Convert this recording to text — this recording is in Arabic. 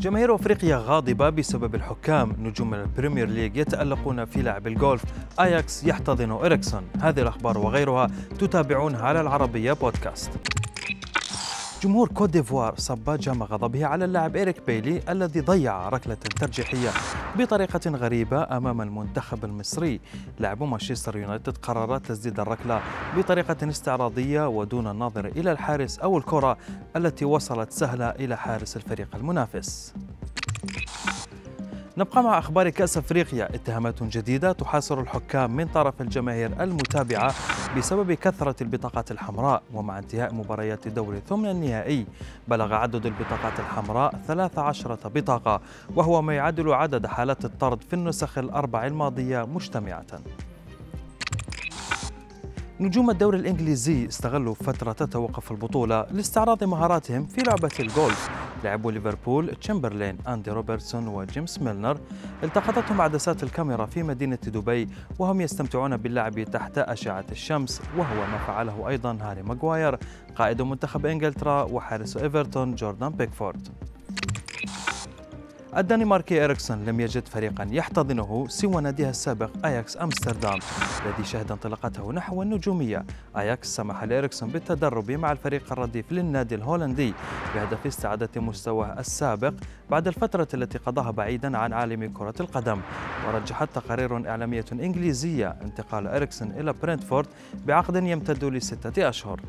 جماهير أفريقيا غاضبة بسبب الحكام. نجوم البريمير ليج يتألقون في لعب الجولف آياكس يحتضن إريكسون. هذه الأخبار وغيرها تتابعونها على العربية بودكاست. جمهور كوت ديفوار صب جام غضبه على اللاعب إيريك بيلي الذي ضيع ركلة ترجيحية بطريقة غريبة أمام المنتخب المصري. لاعب مانشستر يونايتد قرر تسديد الركلة بطريقة استعراضية ودون النظر إلى الحارس أو الكرة التي وصلت سهلة إلى حارس الفريق المنافس. نبقى مع أخبار كأس أفريقيا. اتهامات جديدة تحاصر الحكام من طرف الجماهير المتابعة بسبب كثرة البطاقات الحمراء ومع انتهاء مباريات دور الثمن النهائي بلغ عدد البطاقات الحمراء 13 بطاقة وهو ما يعادل عدد حالات الطرد في النسخ الأربع الماضية مجتمعة. نجوم الدوري الإنجليزي استغلوا فترة توقف البطولة لاستعراض مهاراتهم في لعبة الجولف لاعبو ليفربول تشمبرلين أندي روبرتسون وجيمس ميلنر التقطتهم عدسات الكاميرا في مدينة دبي وهم يستمتعون باللعب تحت أشعة الشمس وهو ما فعله أيضا هاري ماغواير قائد منتخب إنجلترا وحارس إيفرتون جوردان بيكفورد. الدنماركي إريكسون لم يجد فريقا يحتضنه سوى ناديها السابق أياكس أمستردام الذي شهد انطلاقته نحو النجومية. أياكس سمح لإريكسون بالتدرب مع الفريق الرديف للنادي الهولندي بهدف استعادة مستواه السابق بعد الفترة التي قضاها بعيدا عن عالم كرة القدم. ورجحت تقارير إعلامية إنجليزية انتقال إريكسون إلى برنتفورد بعقد يمتد لستة أشهر.